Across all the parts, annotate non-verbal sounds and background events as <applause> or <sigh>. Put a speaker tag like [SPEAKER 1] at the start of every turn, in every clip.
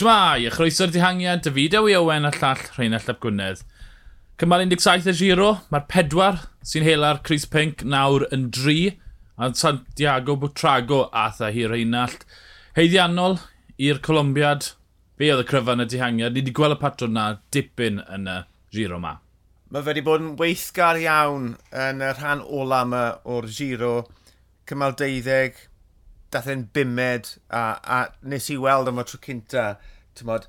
[SPEAKER 1] Shmai, a chroeso'r dihangiad, David i Owen a llall Rheinald Ap Gwynedd. Cymal 17 y giro, mae'r pedwar sy'n hela'r Chris Pink nawr yn dri, a Santiago Bwtrago atha hi Rheinald. Heiddiannol i'r Colombiad, be oedd y cryfan y dihangiad, ni wedi gweld y patrwm na dipyn yn y giro ma.
[SPEAKER 2] Mae fe wedi bod yn weithgar iawn yn y rhan ola yma o'r giro, cymal 12, dath e'n bimed a, a nes i weld am y tro cynta, tymod,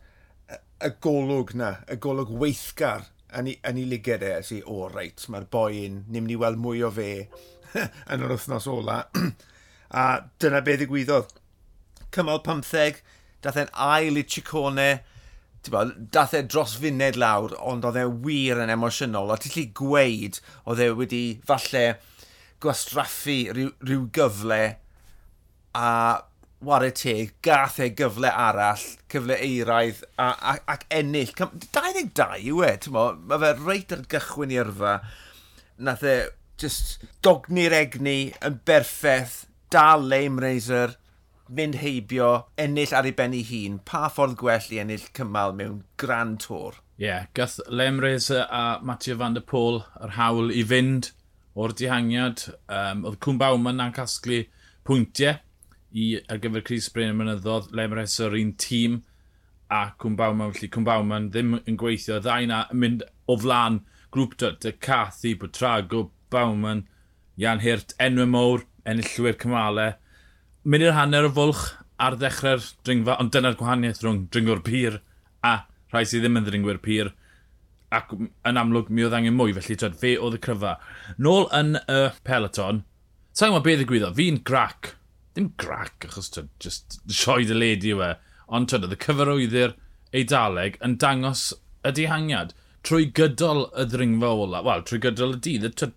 [SPEAKER 2] y golwg na, y golwg weithgar yn ei, yn ei liged e, si, o oh, reit, mae'r boi un, ni'n mynd i weld mwy o fe <laughs> yn yr wythnos ola. <clears throat> a dyna beth ddigwyddodd. Cymal 15, dath e'n ail i Chicone, dath e dros funed lawr, ond oedd e wir yn emosiynol, a ti'n gweud oedd e wedi falle gwastraffu rhyw, rhyw gyfle a ware teg, gath e gyfle arall, cyfle eiraidd ac ennill. 22 yw e, mae fe reit ar gychwyn i yrfa. Nath e just dogni'r egni yn berffeth, dal lame racer, mynd heibio, ennill ar ei ben ei hun. Pa ffordd gwell i ennill cymal mewn grand tour?
[SPEAKER 1] Ie, yeah, gath Lem Reza a Mathieu van der Pôl yr hawl i fynd o'r dihangiad. Um, oedd Cwm Bawman na'n casglu pwyntiau i ar gyfer Chris Bryn y mynyddodd, Lemres o'r un tîm a Cwm Bawman, felly Cwm Bawman ddim yn gweithio, ddau na yn mynd o flan grŵp dod, y Cathy, Bwtrago, Bawman, Jan Hirt, enwau mowr, enillwyr cymalau. Mynd i'r hanner o fwlch ar ddechrau'r dringfa, ond dyna'r gwahaniaeth rhwng dringwr pyr a rhai sydd ddim yn dringwyr pyr. Ac yn amlwg mi oedd angen mwy, felly tyd, fe oedd y cryfa. Nôl yn y peloton, sa'n gwybod beth y gwyddo, fi'n grac ddim grac, achos tyd, just sioed y ledi yw e. Ond tyd, oedd y cyfarwyddir eidaleg yn dangos y dihangiad trwy gydol y ddringfa ola. Wel, trwy gydol y dydd, tyd,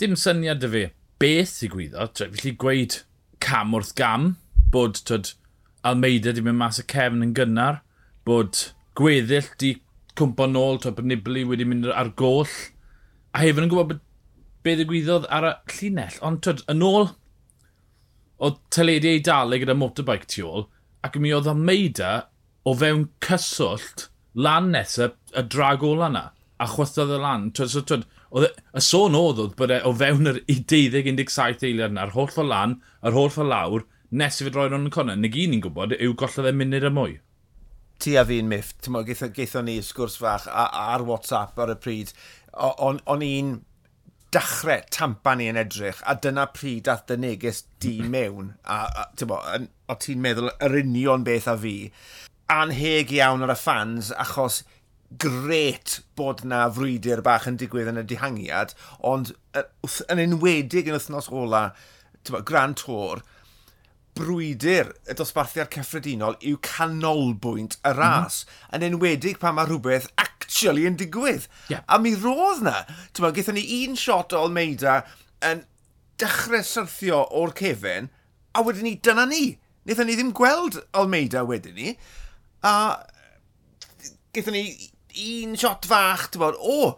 [SPEAKER 1] dim syniad y fi. Beth i gwyddo, Tyd, felly gweud cam wrth gam, bod tyd, Almeida di mynd mas y cefn yn gynnar, bod gweddill di cwmpo nôl, twyd, bod Nibli wedi mynd ar goll. A hefyd yn gwybod beth y gwyddodd ar y llinell. Ond tyd, yn ôl o teledu ei dalu gyda motorbike tu ôl, ac mi oedd o meida o fewn cyswllt lan nesaf y drag ola yna. A chwythodd y lan. Twyd, so, twyd, oedd, y sôn oedd oedd bod e o fewn yr 12-17 eiliad yna, yr holl ffordd lan, yr holl ffordd lawr, nes i fod roi'n o'n connau. nag un ni'n gwybod yw gollodd e munud y mwy.
[SPEAKER 2] Ti a fi'n miff, ti'n mwyn, geithon ni sgwrs fach ar WhatsApp ar y pryd. O'n i'n dechrau tampa ni yn edrych, a dyna pryd dath dy neges di mm-hmm. mewn, a, a bo, o ti'n meddwl yr union beth a fi, anheg iawn ar y fans, achos gret bod na frwydr bach yn digwydd yn y dihangiad, ond yn enwedig yn wythnos ola, bo, Grand Tour, brwydr y dosbarthiad cyffredinol yw canolbwynt y ras, mm -hmm. yn enwedig pan mae rhywbeth ac actually yn digwydd. Yeah. A mi roedd na. Tyma, gaethon ni un shot o Almeida yn dechrau syrthio o'r cefn, a wedyn ni, dyna ni. Nethon ni ddim gweld Almeida wedyn ni. A gaethon ni un shot fach, ti'n bod, o,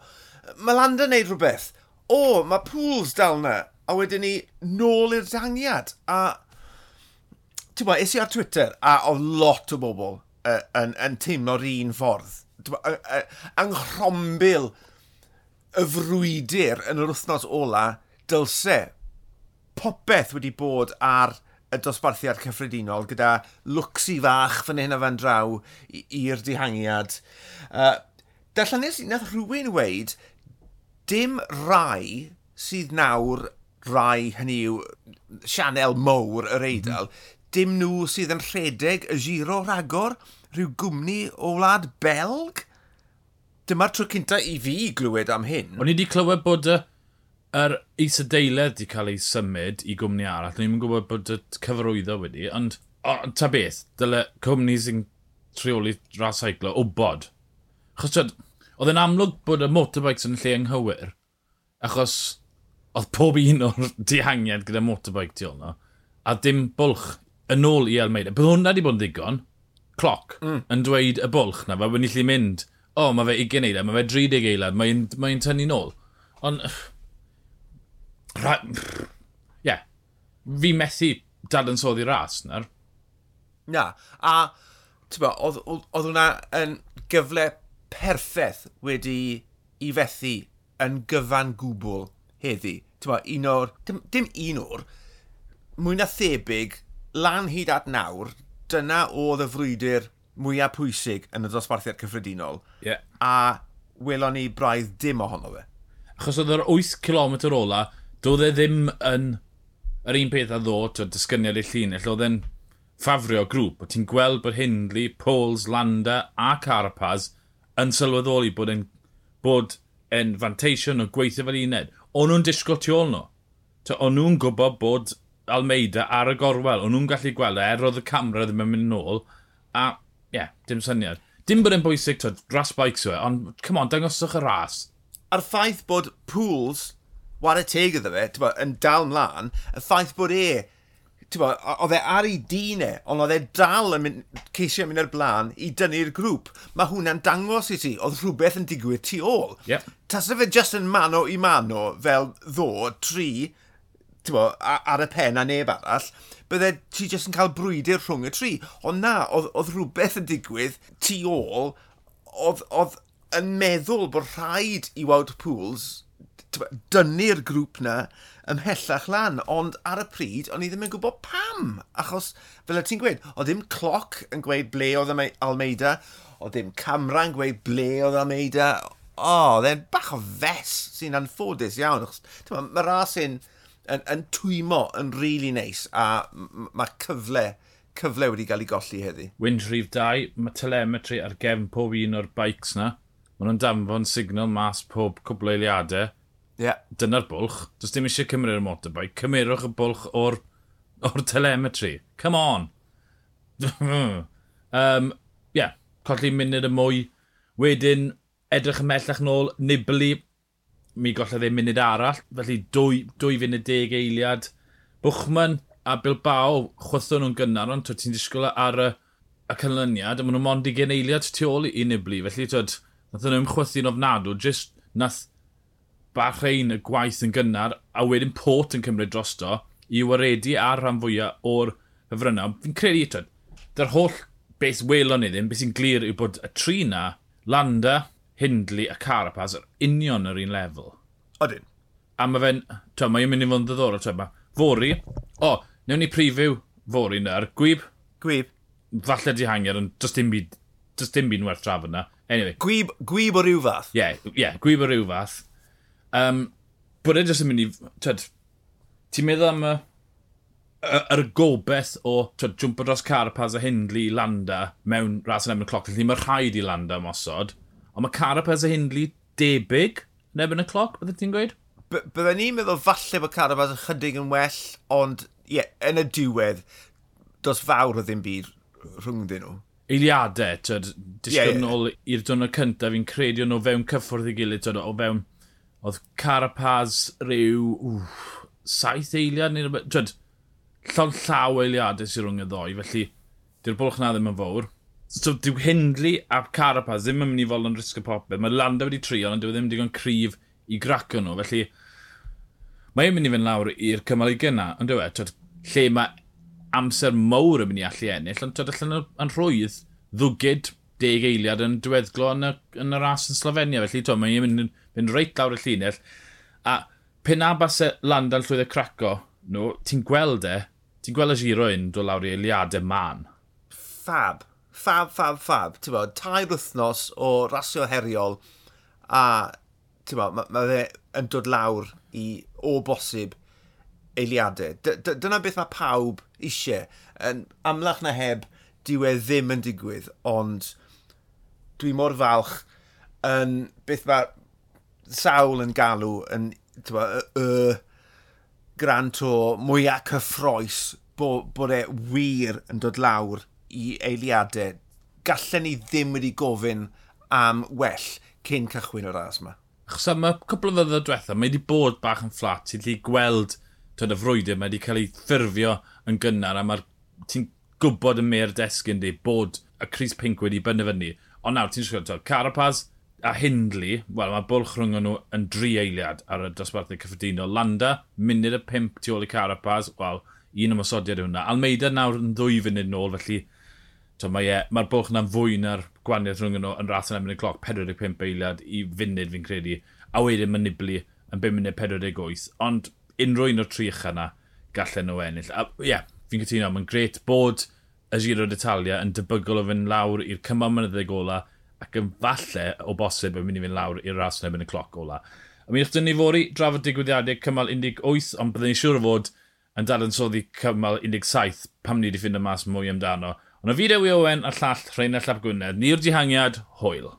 [SPEAKER 2] mae Landa wneud rhywbeth. O, mae pools dal na. A wedyn ni, nôl i'r dangiad. A, ti'n bod, es i ar Twitter, a o lot o bobl uh, yn, yn teimlo'r un ffordd anghrombl y frwydr yn yr wythnos ola, dylse popeth wedi bod ar y dosbarthiad cyffredinol gyda lwcsi fach fan hyn a fan draw i'r dihangiad. Uh, Darllenus, nath rhywun weid, dim rai sydd nawr rai hynny yw sianel mowr yr eidl, mm. dim nhw sydd yn rhedeg y giro rhagor rhyw gwmni o wlad Belg? Dyma'r tro cynta i fi glywed am hyn.
[SPEAKER 1] O'n i wedi clywed bod y, yr isadeiledd wedi cael ei symud i gwmni arall. O'n i'n gwybod bod y cyfarwyddo wedi, ond o, ta beth, dyle cwmni sy'n trioli ras seiclo o bod. Chos oedd yn amlwg bod y motorbikes yn lle anghywir, achos oedd pob un o'r <laughs> dihangiad gyda motorbike ti olno, a dim bwlch yn ôl i Almeida. Bydd hwnna wedi bod yn ddigon, cloc mm. yn dweud y bwlch na, fe wedi lle mynd, o, oh, mae fe 20 eilad, mae fe 30 eilad, mae'n mae tynnu nôl. Ond, <sighs> <sighs> ie, yeah. fi methu dadansoddi ras na'r.
[SPEAKER 2] Na, a oedd hwnna yn gyfle perffaith wedi i fethu yn gyfan gwbl heddi. Ba, un o'r, dim, dim un o'r, mwy na thebyg, lan hyd at nawr, dyna oedd y frwydr mwyaf pwysig yn y dosbarthiad cyffredinol.
[SPEAKER 1] Yeah.
[SPEAKER 2] A welon ni braidd dim ohono fe.
[SPEAKER 1] Achos oedd yr 8 km ola, doedd e ddim yn yr un peth a ddo, tyd, dysgyniad i'r llinell, oedd e'n ffafrio grŵp. O ti'n gweld bod Hindley, Pauls, Landa a Carapaz yn sylweddoli bod e'n bod e'n fanteisio o gweithio fel uned. O'n nhw'n disgwyl tu ôl nhw. O'n nhw'n gwybod bod Almeida ar y gorwel. O'n nhw'n gallu gweld e, er oedd y camera ddim yn mynd nôl. A, ie, yeah, dim syniad. Dim bod e'n bwysig, twyd, ras bikes yw e, ond, come on, dangoswch y ras.
[SPEAKER 2] A'r ffaith bod pools, war y teg iddo fe, bo, yn dal mlaen, y ffaith bod e, bo, oedd e ar ei dîn e, ond oedd e dal yn mynd, ceisio mynd ar blaen i dynnu'r grŵp. Mae hwnna'n dangos i ti, oedd rhywbeth yn digwydd tu ôl.
[SPEAKER 1] Yep.
[SPEAKER 2] Tas fe just yn mano i mano fel ddo, tri, bo, ar y pen a neb arall, bydde ti jyst yn cael brwydyr rhwng y tri. Ond na, oedd, oedd rhywbeth yn digwydd tu ôl, oedd, oedd yn meddwl bod rhaid i Wout Pools dynnu'r grŵp na ymhellach lan, ond ar y pryd, o'n i ddim yn gwybod pam, achos, fel y ti'n gweud, o ddim cloc yn gweud ble oedd Almeida, o ddim camera yn gweud ble oedd Almeida, o, oh, dde'n bach o fes sy'n anffodus iawn, achos, mae ras yn, yn, yn twymo yn rili really neis a mae cyfle cyfle wedi cael ei golli heddi.
[SPEAKER 1] Wind rhif 2, mae telemetri ar gefn pob un o'r bikes na. Mae nhw'n danfon signal mas pob cwbl eiliadau.
[SPEAKER 2] Yeah.
[SPEAKER 1] Dyna'r bwlch. Does dim eisiau cymryd y motorbike. Cymerwch y bwlch o'r, or telemetry. Come on! <laughs> um, yeah, colli munud y mwy. Wedyn, edrych ymellach nôl, Nibli, mi golla ddim munud arall, felly dwy, dwy funud deg eiliad. Bwchman a Bilbao chwython nhw'n gynnar, ond ti'n disgwyl ar y, y canlyniad, a maen nhw'n mond i gen eiliad tu ôl i Nibli, felly twyd, nath nhw'n chwythu'n ofnadw, jyst nath bach ein y gwaith yn gynnar, a wedyn pot yn cymryd drosto, i waredu ar rhan fwyaf o'r hyfrynau. Fi'n credu, twyd, dy'r holl beth welon ni ddim, beth sy'n glir yw bod y tri na, Landa, Hindley a Carapaz yr union yr un lefel.
[SPEAKER 2] Odyn.
[SPEAKER 1] A mae fe'n, twa, mae'n mynd i fod yn ddiddorol, twa, mae fori, o, oh, newn ni prifyw fori na'r gwyb.
[SPEAKER 2] Gwyb.
[SPEAKER 1] Falle di hangiad, ond does dim byd, does dim byd werth trafod na. Anyway.
[SPEAKER 2] Gwyb, gwyb o ryw fath.
[SPEAKER 1] Ie, yeah, yeah, gwyb o ryw fath. Um, bod e jyst yn mynd i, twyd, ti'n meddwl am y, yr gobeth o twyd, jwmpa dros Carapaz a Hindley i Landa mewn ras yn emyn cloc, felly mae rhaid i Landa am Ond mae Carapaz a Hindley debyg yn ebyn y cloc, byddai ti'n gweud?
[SPEAKER 2] Byddai ni'n meddwl falle bod Carapaz yn chydig yn well, ond ie, yeah, yn y diwedd, dos fawr o ddim byd rhwng dyn nhw.
[SPEAKER 1] Eiliadau, tyd, disgwyl yeah, yeah. nôl i'r dwrnod cyntaf, fi'n credu nhw fewn cyffwrdd i gilydd, tyd, o fewn, oedd Carapaz rhyw, wff, saith eiliad, neu rhywbeth, tyd, llon llaw eiliadau sy'n rhwng y ddoi, felly, di'r bwlch na ddim yn fawr. So dyw Hindley a Carapaz ddim yn mynd i fod yn risg y popeth. Mae Landa wedi trio, ond dyw e ddim digon cryf i gracio nhw. Felly, mae e'n mynd i fynd lawr i'r cymal i gynna. Ond dyw e, twyd, lle mae amser mowr yn mynd i allu ennill, ond twyd allan yn rhwydd ddwgyd deg eiliad yn diweddglo yn y, yn y ras yn Slovenia. Felly, to, mae e'n mynd, mynd reit lawr y llinell. A pen a bas e Landa yn llwyddo craco, no, ti'n gweld e, ti'n gweld y giro un dod lawr i eiliadau man.
[SPEAKER 2] Fab fab, fab, fab. Ti'n bod, tair wythnos o rasio heriol a ti'n bod, mae ma fe yn dod lawr i o bosib eiliadau. Dyna beth mae pawb eisiau. Yn amlach na heb, dyw e ddim yn digwydd, ond dwi mor falch yn beth mae sawl yn galw yn tywa, y, y gran to mwyaf cyffroes bod, bod e wir yn dod lawr i eiliadau, gallen ni ddim wedi gofyn am well cyn cychwyn o'r ras yma.
[SPEAKER 1] Achos yma cwbl o ddyddiau diwethaf, mae wedi bod bach yn fflat, ti'n lli gweld tyd y frwydr, mae wedi cael ei ffurfio yn gynnar, a mae'r ti'n gwybod y mer desgyn di bod y Cris Pink wedi benderfynu. Ond nawr, ti'n siarad, Carapaz a Hindley, wel, mae bwlch rhwng nhw yn dri eiliad ar y dosbarthau cyffredinol. Landa, munud y pimp tu ôl i Carapaz, wel, un ymwysodiad yw hwnna. Almeida nawr yn ddwy funud nôl, felly Mae'r yeah, ma bwch na'n fwy na'r gwaniaeth rhwng nhw yn ras yn erbyn y cloc 45 eiliad i funud fi'n credu. A wedyn mae Nibli yn 5 munud 48. Ond unrhyw un o'r tri ucha na gallen nhw ennill. A ie, yeah, fi'n cytuno, mae'n gret bod y Giro d'Italia yn debygol o fynd lawr i'r cymal mynyddig ola ac yn falle o bosib yn mynd i fynd lawr i'r ras yn erbyn y cloc ola. A mi wrth dyn ni fori drafod digwyddiadau cymal 18, ond byddwn ni'n siŵr o fod yn dal yn soddi cymal 17 pam ni wedi ffind y mas mwy amdano. Ond o fideo Owen a'r llall Rheinald Llap Gwynedd, ni'r dihangiad, hwyl.